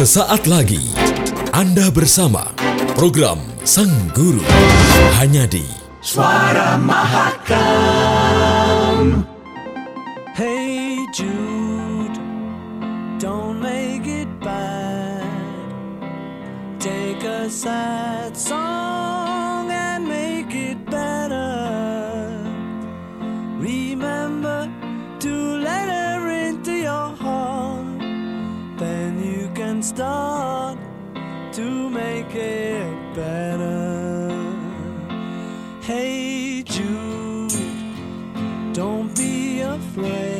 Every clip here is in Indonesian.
Sesaat lagi Anda bersama program Sang Guru hanya di Suara Mahakam. Hey Jude, don't make it bad. Take a sad song. Get better. Hey, Jude, don't be afraid.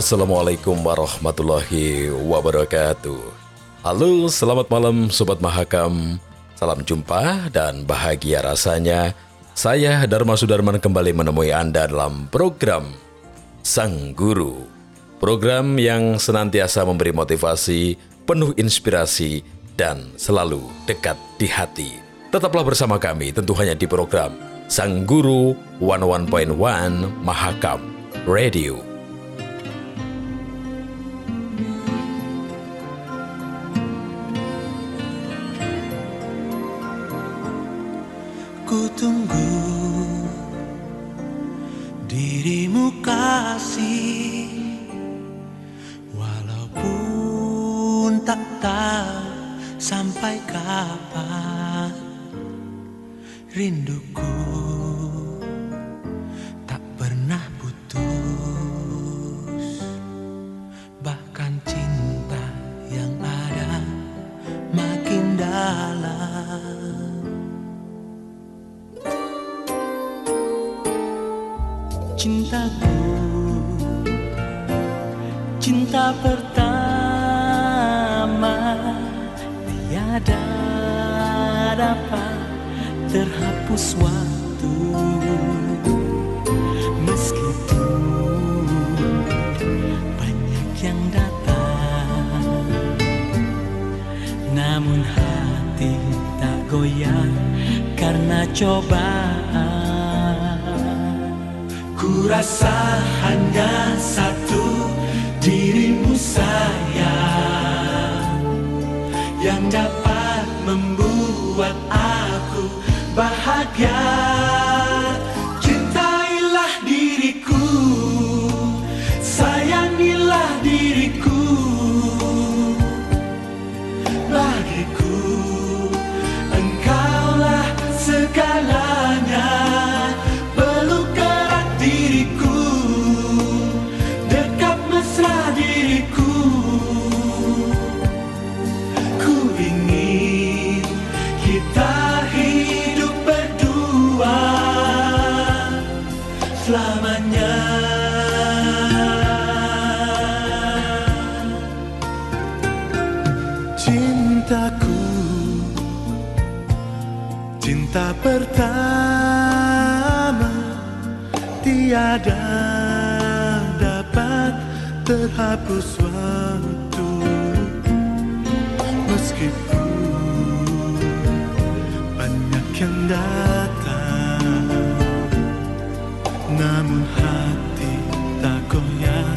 Assalamualaikum warahmatullahi wabarakatuh. Halo, selamat malam Sobat Mahakam. Salam jumpa dan bahagia rasanya. Saya Dharma Sudarman kembali menemui Anda dalam program Sang Guru. Program yang senantiasa memberi motivasi, penuh inspirasi, dan selalu dekat di hati. Tetaplah bersama kami tentu hanya di program Sang Guru 101.1 Mahakam Radio. Terhapus waktu Meskipun banyak yang datang Namun hati tak goyah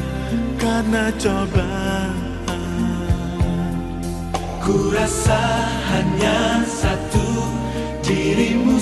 karena cobaan. Ku rasa hanya satu dirimu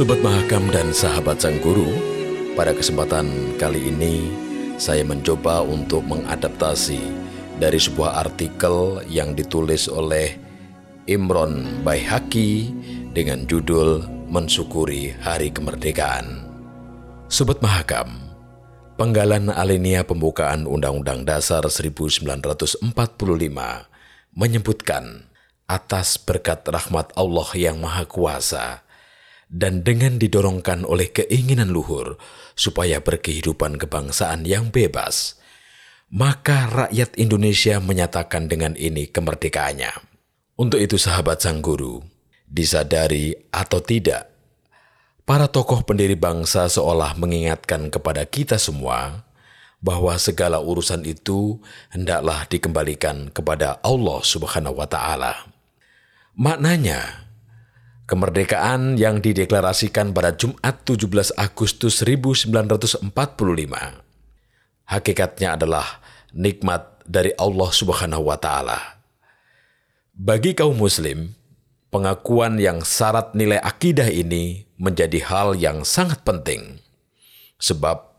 Sobat Mahakam dan sahabat Sang Guru, Pada kesempatan kali ini, saya mencoba untuk mengadaptasi dari sebuah artikel yang ditulis oleh Imron Baihaki dengan judul Mensyukuri Hari Kemerdekaan. Sobat Mahakam, penggalan alinea pembukaan Undang-Undang Dasar 1945 menyebutkan atas berkat rahmat Allah yang Maha Kuasa dan dengan didorongkan oleh keinginan luhur supaya berkehidupan kebangsaan yang bebas, maka rakyat Indonesia menyatakan dengan ini kemerdekaannya. Untuk itu sahabat sang guru, disadari atau tidak, para tokoh pendiri bangsa seolah mengingatkan kepada kita semua bahwa segala urusan itu hendaklah dikembalikan kepada Allah Subhanahu wa taala. Maknanya, kemerdekaan yang dideklarasikan pada Jumat 17 Agustus 1945 hakikatnya adalah nikmat dari Allah Subhanahu wa taala. Bagi kaum muslim, pengakuan yang syarat nilai akidah ini menjadi hal yang sangat penting. Sebab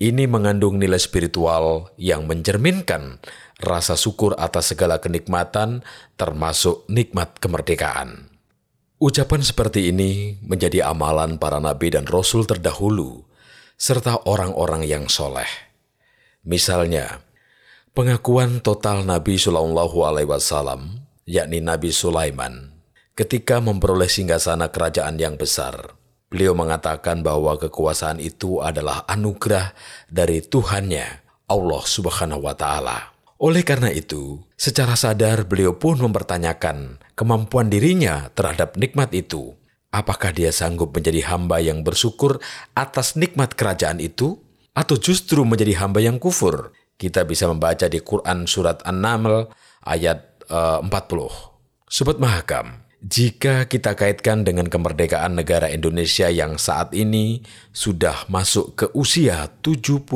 ini mengandung nilai spiritual yang mencerminkan rasa syukur atas segala kenikmatan termasuk nikmat kemerdekaan. Ucapan seperti ini menjadi amalan para nabi dan rasul terdahulu, serta orang-orang yang soleh. Misalnya, pengakuan total Nabi Shallallahu Alaihi Wasallam, yakni Nabi Sulaiman, ketika memperoleh singgasana kerajaan yang besar. Beliau mengatakan bahwa kekuasaan itu adalah anugerah dari Tuhannya, Allah Subhanahu wa Ta'ala. Oleh karena itu, secara sadar beliau pun mempertanyakan kemampuan dirinya terhadap nikmat itu. Apakah dia sanggup menjadi hamba yang bersyukur atas nikmat kerajaan itu? Atau justru menjadi hamba yang kufur? Kita bisa membaca di Quran Surat An-Naml ayat uh, 40. Sobat Mahakam, jika kita kaitkan dengan kemerdekaan negara Indonesia yang saat ini sudah masuk ke usia 75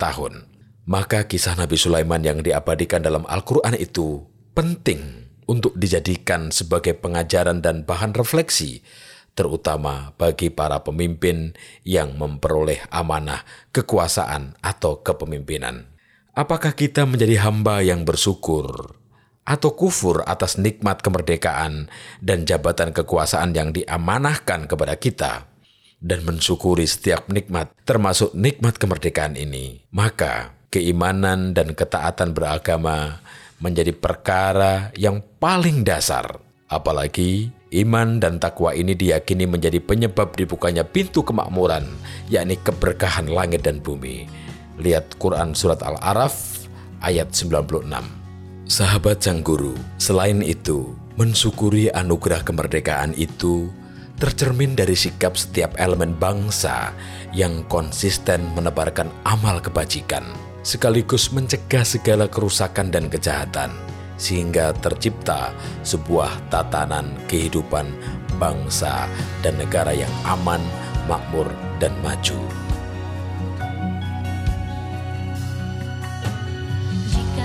tahun, maka kisah Nabi Sulaiman yang diabadikan dalam Al-Quran itu penting untuk dijadikan sebagai pengajaran dan bahan refleksi, terutama bagi para pemimpin yang memperoleh amanah kekuasaan atau kepemimpinan. Apakah kita menjadi hamba yang bersyukur atau kufur atas nikmat kemerdekaan dan jabatan kekuasaan yang diamanahkan kepada kita? dan mensyukuri setiap nikmat, termasuk nikmat kemerdekaan ini, maka keimanan dan ketaatan beragama menjadi perkara yang paling dasar. Apalagi iman dan takwa ini diyakini menjadi penyebab dibukanya pintu kemakmuran, yakni keberkahan langit dan bumi. Lihat Quran Surat Al-Araf ayat 96. Sahabat Sang Guru, selain itu, mensyukuri anugerah kemerdekaan itu tercermin dari sikap setiap elemen bangsa yang konsisten menebarkan amal kebajikan sekaligus mencegah segala kerusakan dan kejahatan, sehingga tercipta sebuah tatanan kehidupan bangsa dan negara yang aman, makmur, dan maju. Jika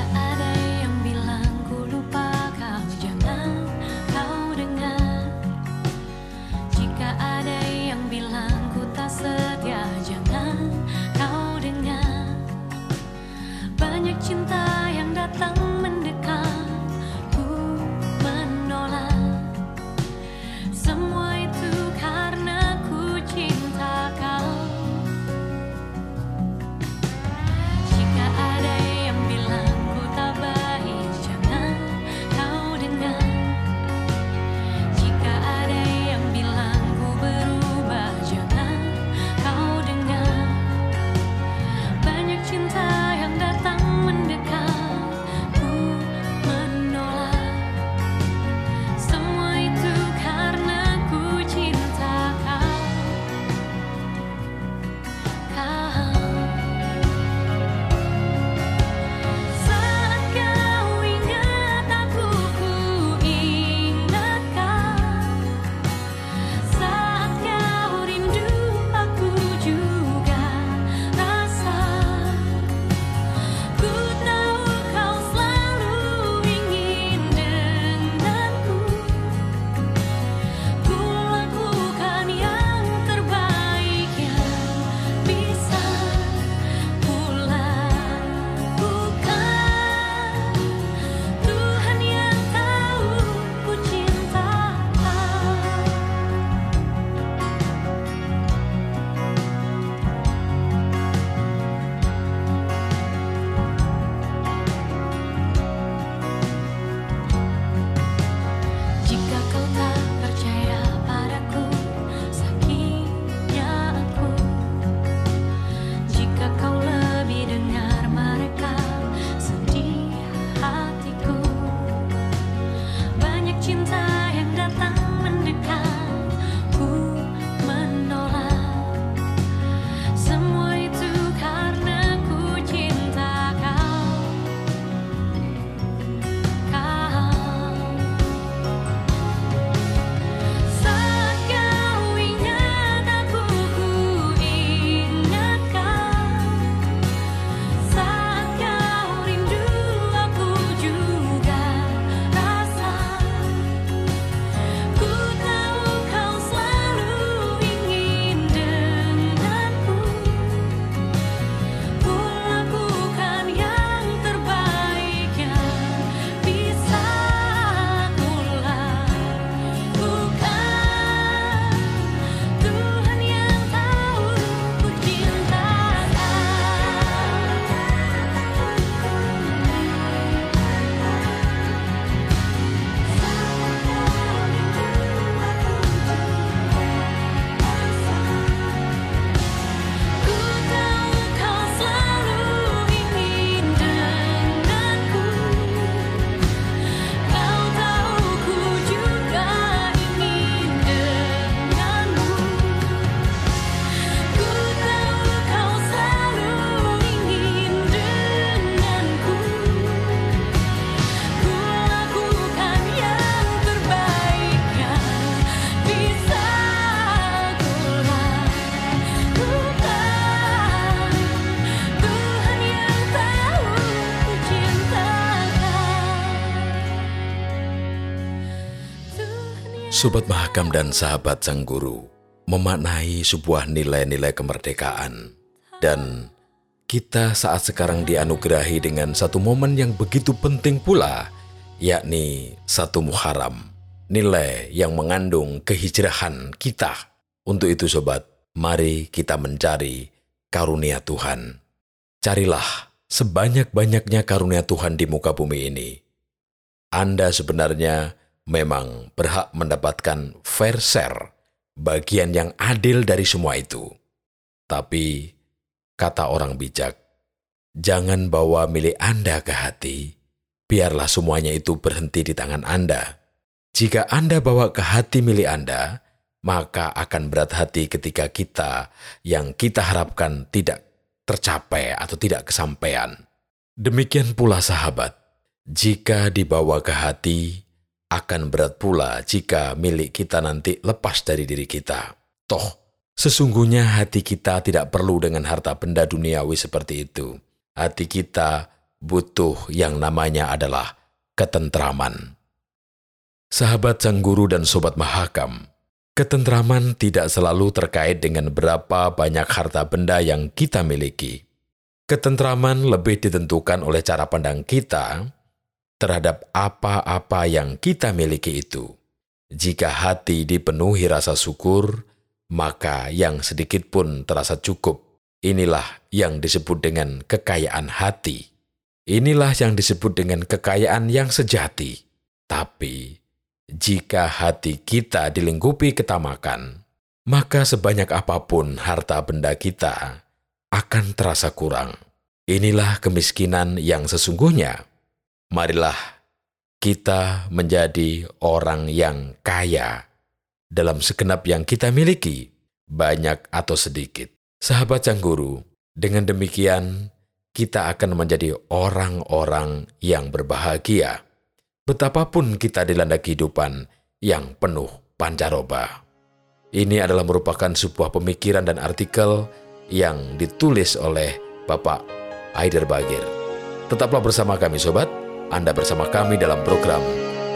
Sobat Mahakam dan sahabat Sang Guru memaknai sebuah nilai-nilai kemerdekaan. Dan kita saat sekarang dianugerahi dengan satu momen yang begitu penting pula yakni satu Muharram nilai yang mengandung kehijrahan kita. Untuk itu sobat mari kita mencari karunia Tuhan. Carilah sebanyak-banyaknya karunia Tuhan di muka bumi ini. Anda sebenarnya memang berhak mendapatkan fair share, bagian yang adil dari semua itu. Tapi, kata orang bijak, jangan bawa milik Anda ke hati, biarlah semuanya itu berhenti di tangan Anda. Jika Anda bawa ke hati milik Anda, maka akan berat hati ketika kita yang kita harapkan tidak tercapai atau tidak kesampaian. Demikian pula sahabat, jika dibawa ke hati, akan berat pula jika milik kita nanti lepas dari diri kita. Toh, sesungguhnya hati kita tidak perlu dengan harta benda duniawi seperti itu. Hati kita butuh yang namanya adalah ketentraman. Sahabat Sang Guru dan Sobat Mahakam, ketentraman tidak selalu terkait dengan berapa banyak harta benda yang kita miliki. Ketentraman lebih ditentukan oleh cara pandang kita terhadap apa-apa yang kita miliki itu. Jika hati dipenuhi rasa syukur, maka yang sedikit pun terasa cukup. Inilah yang disebut dengan kekayaan hati. Inilah yang disebut dengan kekayaan yang sejati. Tapi, jika hati kita dilingkupi ketamakan, maka sebanyak apa pun harta benda kita akan terasa kurang. Inilah kemiskinan yang sesungguhnya marilah kita menjadi orang yang kaya dalam segenap yang kita miliki, banyak atau sedikit. Sahabat Sang Guru, dengan demikian kita akan menjadi orang-orang yang berbahagia. Betapapun kita dilanda kehidupan yang penuh pancaroba. Ini adalah merupakan sebuah pemikiran dan artikel yang ditulis oleh Bapak Aider Bagir. Tetaplah bersama kami sobat, anda bersama kami dalam program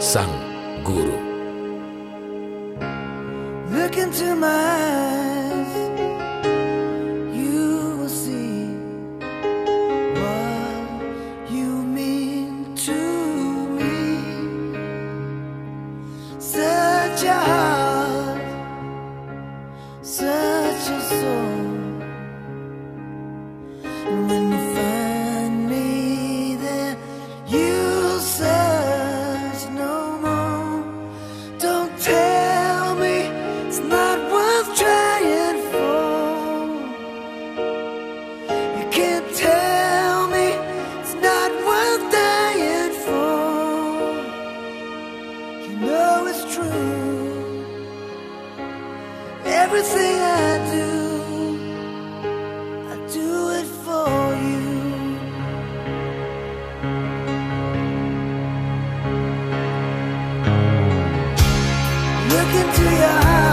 Sang Guru. Look into my eyes, you will see what you mean to me. Such a heart, such a soul. Look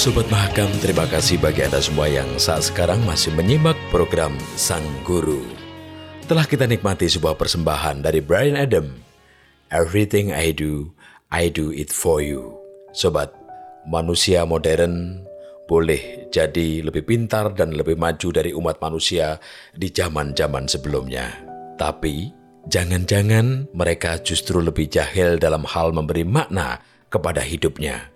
Sobat Mahakam, terima kasih bagi Anda semua yang saat sekarang masih menyimak program Sang Guru. Telah kita nikmati sebuah persembahan dari Brian Adam. Everything I do, I do it for you. Sobat, manusia modern boleh jadi lebih pintar dan lebih maju dari umat manusia di zaman-zaman sebelumnya. Tapi, jangan-jangan mereka justru lebih jahil dalam hal memberi makna kepada hidupnya.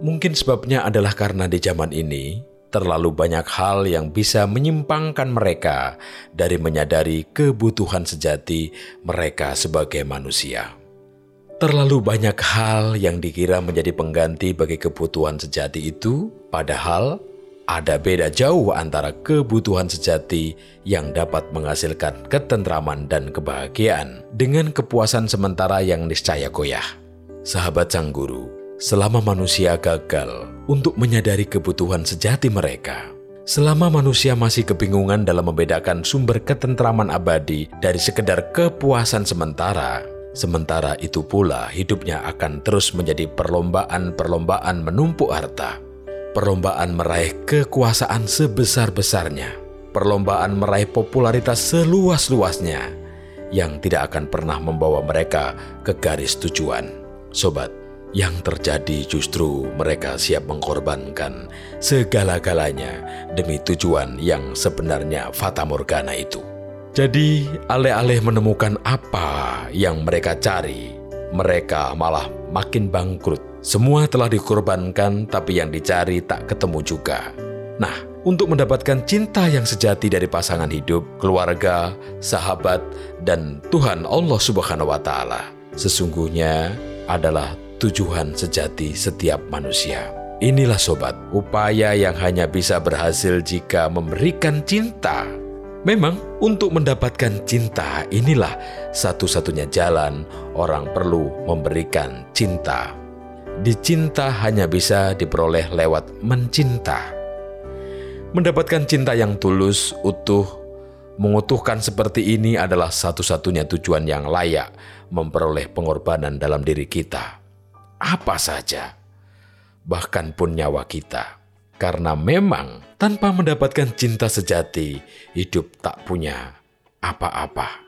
Mungkin sebabnya adalah karena di zaman ini terlalu banyak hal yang bisa menyimpangkan mereka dari menyadari kebutuhan sejati mereka sebagai manusia. Terlalu banyak hal yang dikira menjadi pengganti bagi kebutuhan sejati itu, padahal ada beda jauh antara kebutuhan sejati yang dapat menghasilkan ketentraman dan kebahagiaan dengan kepuasan sementara yang niscaya goyah. Sahabat Sang Guru, selama manusia gagal untuk menyadari kebutuhan sejati mereka, selama manusia masih kebingungan dalam membedakan sumber ketentraman abadi dari sekedar kepuasan sementara, sementara itu pula hidupnya akan terus menjadi perlombaan-perlombaan menumpuk harta, perlombaan meraih kekuasaan sebesar-besarnya, perlombaan meraih popularitas seluas-luasnya yang tidak akan pernah membawa mereka ke garis tujuan. Sobat, yang terjadi justru mereka siap mengorbankan segala-galanya demi tujuan yang sebenarnya fata morgana itu. Jadi, alih-alih menemukan apa yang mereka cari, mereka malah makin bangkrut. Semua telah dikorbankan, tapi yang dicari tak ketemu juga. Nah, untuk mendapatkan cinta yang sejati dari pasangan hidup, keluarga, sahabat, dan Tuhan Allah Subhanahu wa Ta'ala, sesungguhnya adalah tujuan sejati setiap manusia. Inilah sobat, upaya yang hanya bisa berhasil jika memberikan cinta. Memang untuk mendapatkan cinta inilah satu-satunya jalan orang perlu memberikan cinta. Dicinta hanya bisa diperoleh lewat mencinta. Mendapatkan cinta yang tulus, utuh, mengutuhkan seperti ini adalah satu-satunya tujuan yang layak memperoleh pengorbanan dalam diri kita. Apa saja. bahkan pun nyawa kita. Karena memang tanpa mendapatkan cinta sejati, hidup tak punya apa-apa.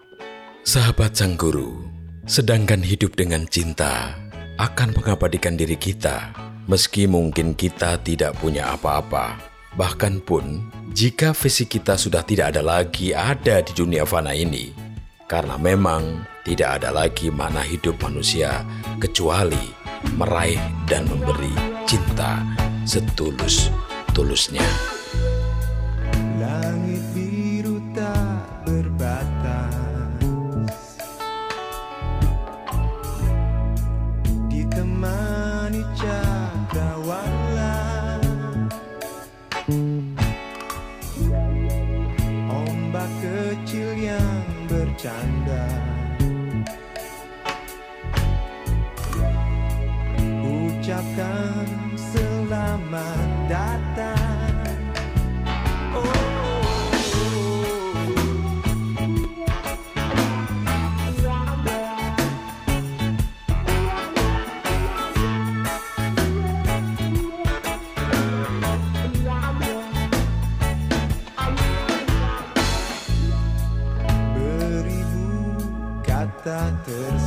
Sahabat sang guru, sedangkan hidup dengan cinta akan mengabadikan diri kita, meski mungkin kita tidak punya apa-apa. Bahkan pun, jika fisik kita sudah tidak ada lagi ada di dunia fana ini, karena memang tidak ada lagi mana hidup manusia kecuali meraih dan memberi cinta setulus-tulusnya. Langit biru tak berbatas. Ditemani cakrawala Ombak kecil yang bercanda kata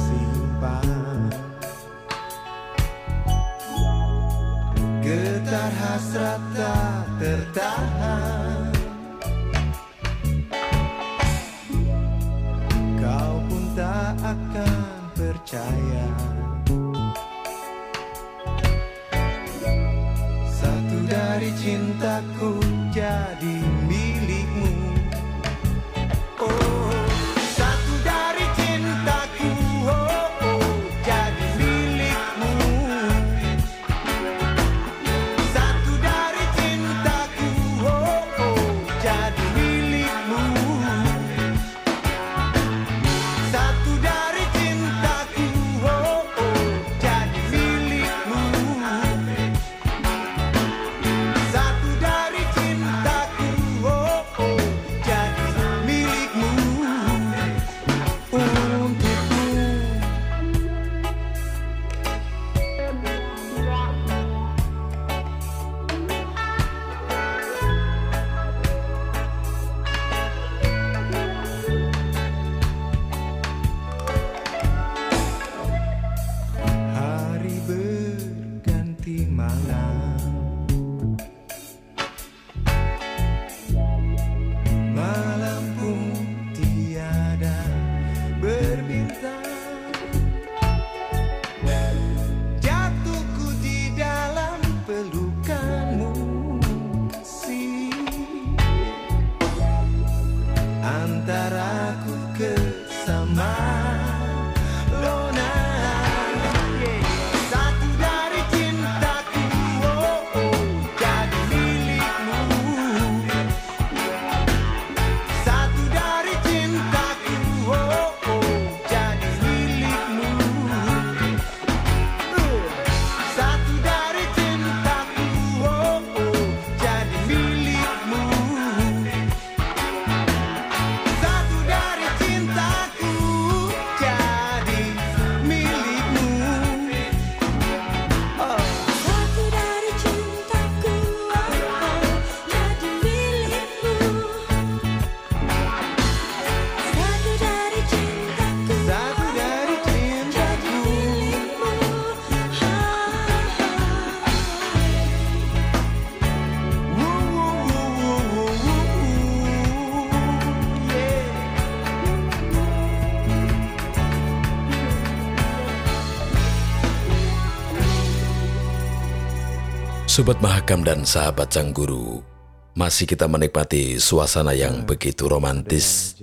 Sobat Mahakam dan sahabat sang guru, masih kita menikmati suasana yang begitu romantis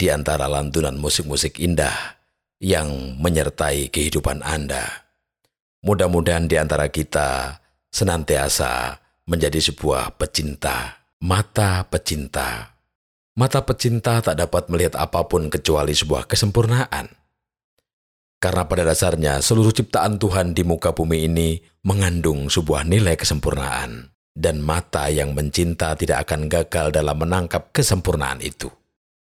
di antara lantunan musik-musik indah yang menyertai kehidupan Anda. Mudah-mudahan di antara kita senantiasa menjadi sebuah pecinta, mata pecinta. Mata pecinta tak dapat melihat apa pun kecuali sebuah kesempurnaan. Karena pada dasarnya seluruh ciptaan Tuhan di muka bumi ini mengandung sebuah nilai kesempurnaan. Dan mata yang mencinta tidak akan gagal dalam menangkap kesempurnaan itu.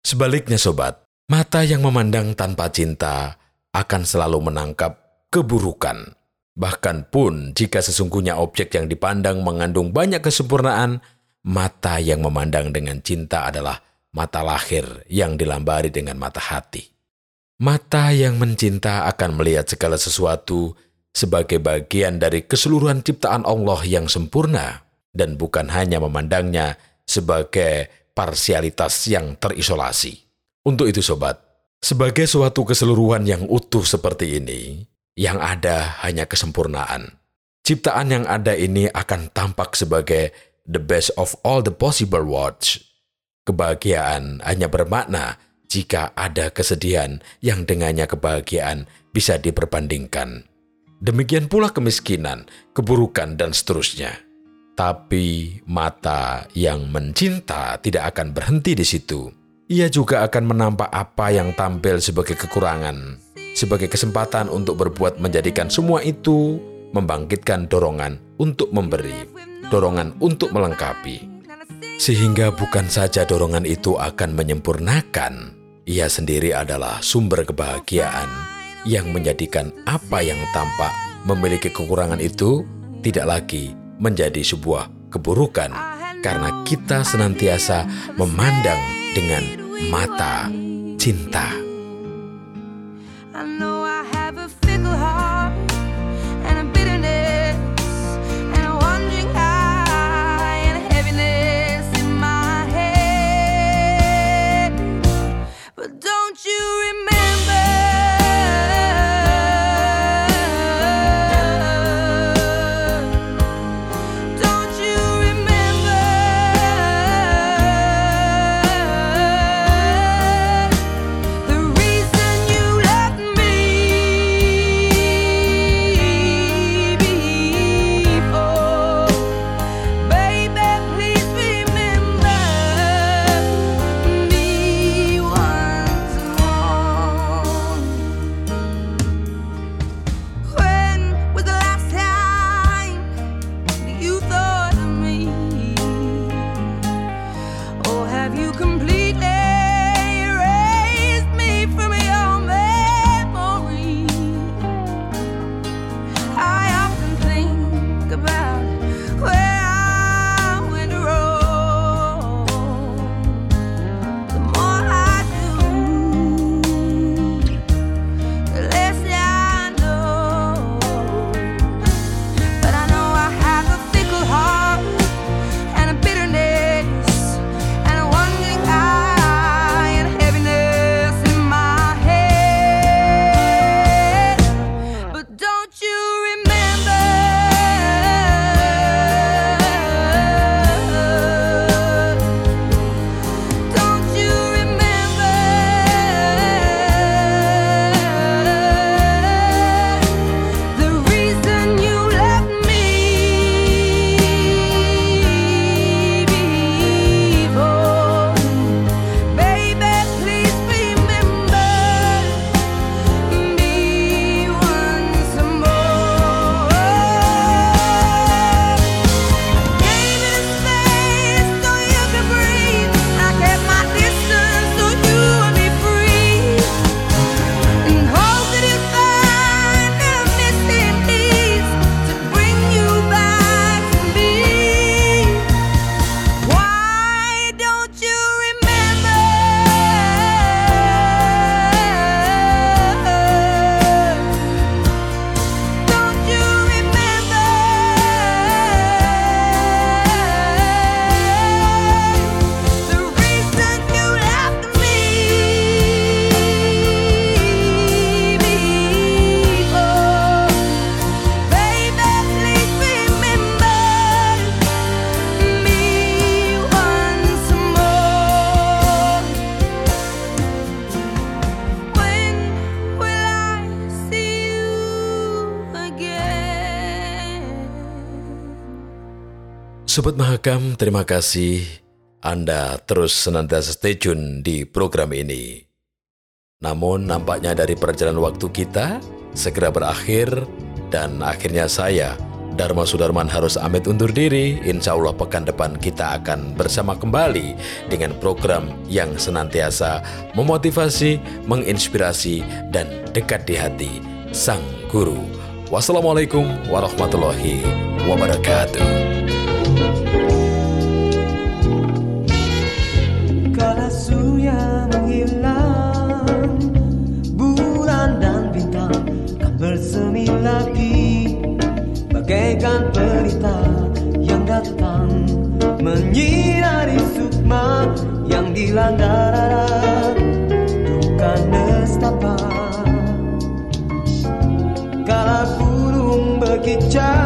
Sebaliknya sobat, mata yang memandang tanpa cinta akan selalu menangkap keburukan. Bahkan pun jika sesungguhnya objek yang dipandang mengandung banyak kesempurnaan, mata yang memandang dengan cinta adalah mata lahir yang dilambari dengan mata hati. Mata yang mencinta akan melihat segala sesuatu sebagai bagian dari keseluruhan ciptaan Allah yang sempurna dan bukan hanya memandangnya sebagai parsialitas yang terisolasi. Untuk itu sobat, sebagai suatu keseluruhan yang utuh seperti ini, yang ada hanya kesempurnaan. Ciptaan yang ada ini akan tampak sebagai the best of all the possible worlds. Kebahagiaan hanya bermakna jika ada kesedihan yang dengannya kebahagiaan bisa diperbandingkan. Demikian pula kemiskinan, keburukan, dan seterusnya. Tapi mata yang mencinta tidak akan berhenti di situ. Ia juga akan menampak apa yang tampil sebagai kekurangan, sebagai kesempatan untuk berbuat menjadikan semua itu membangkitkan dorongan untuk memberi, dorongan untuk melengkapi. Sehingga bukan saja dorongan itu akan menyempurnakan, ia sendiri adalah sumber kebahagiaan yang menjadikan apa yang tampak memiliki kekurangan itu tidak lagi menjadi sebuah keburukan karena kita senantiasa memandang dengan mata cinta. I know Sobat Mahakam, terima kasih Anda terus senantiasa stay tune di program ini. Namun nampaknya dari perjalanan waktu kita segera berakhir dan akhirnya saya, Dharma Sudarman harus amit undur diri. Insya Allah pekan depan kita akan bersama kembali dengan program yang senantiasa memotivasi, menginspirasi, dan dekat di hati Sang Guru Wassalamualaikum warahmatullahi wabarakatuh. Rara Bukan nestapa. Kala burung berkicau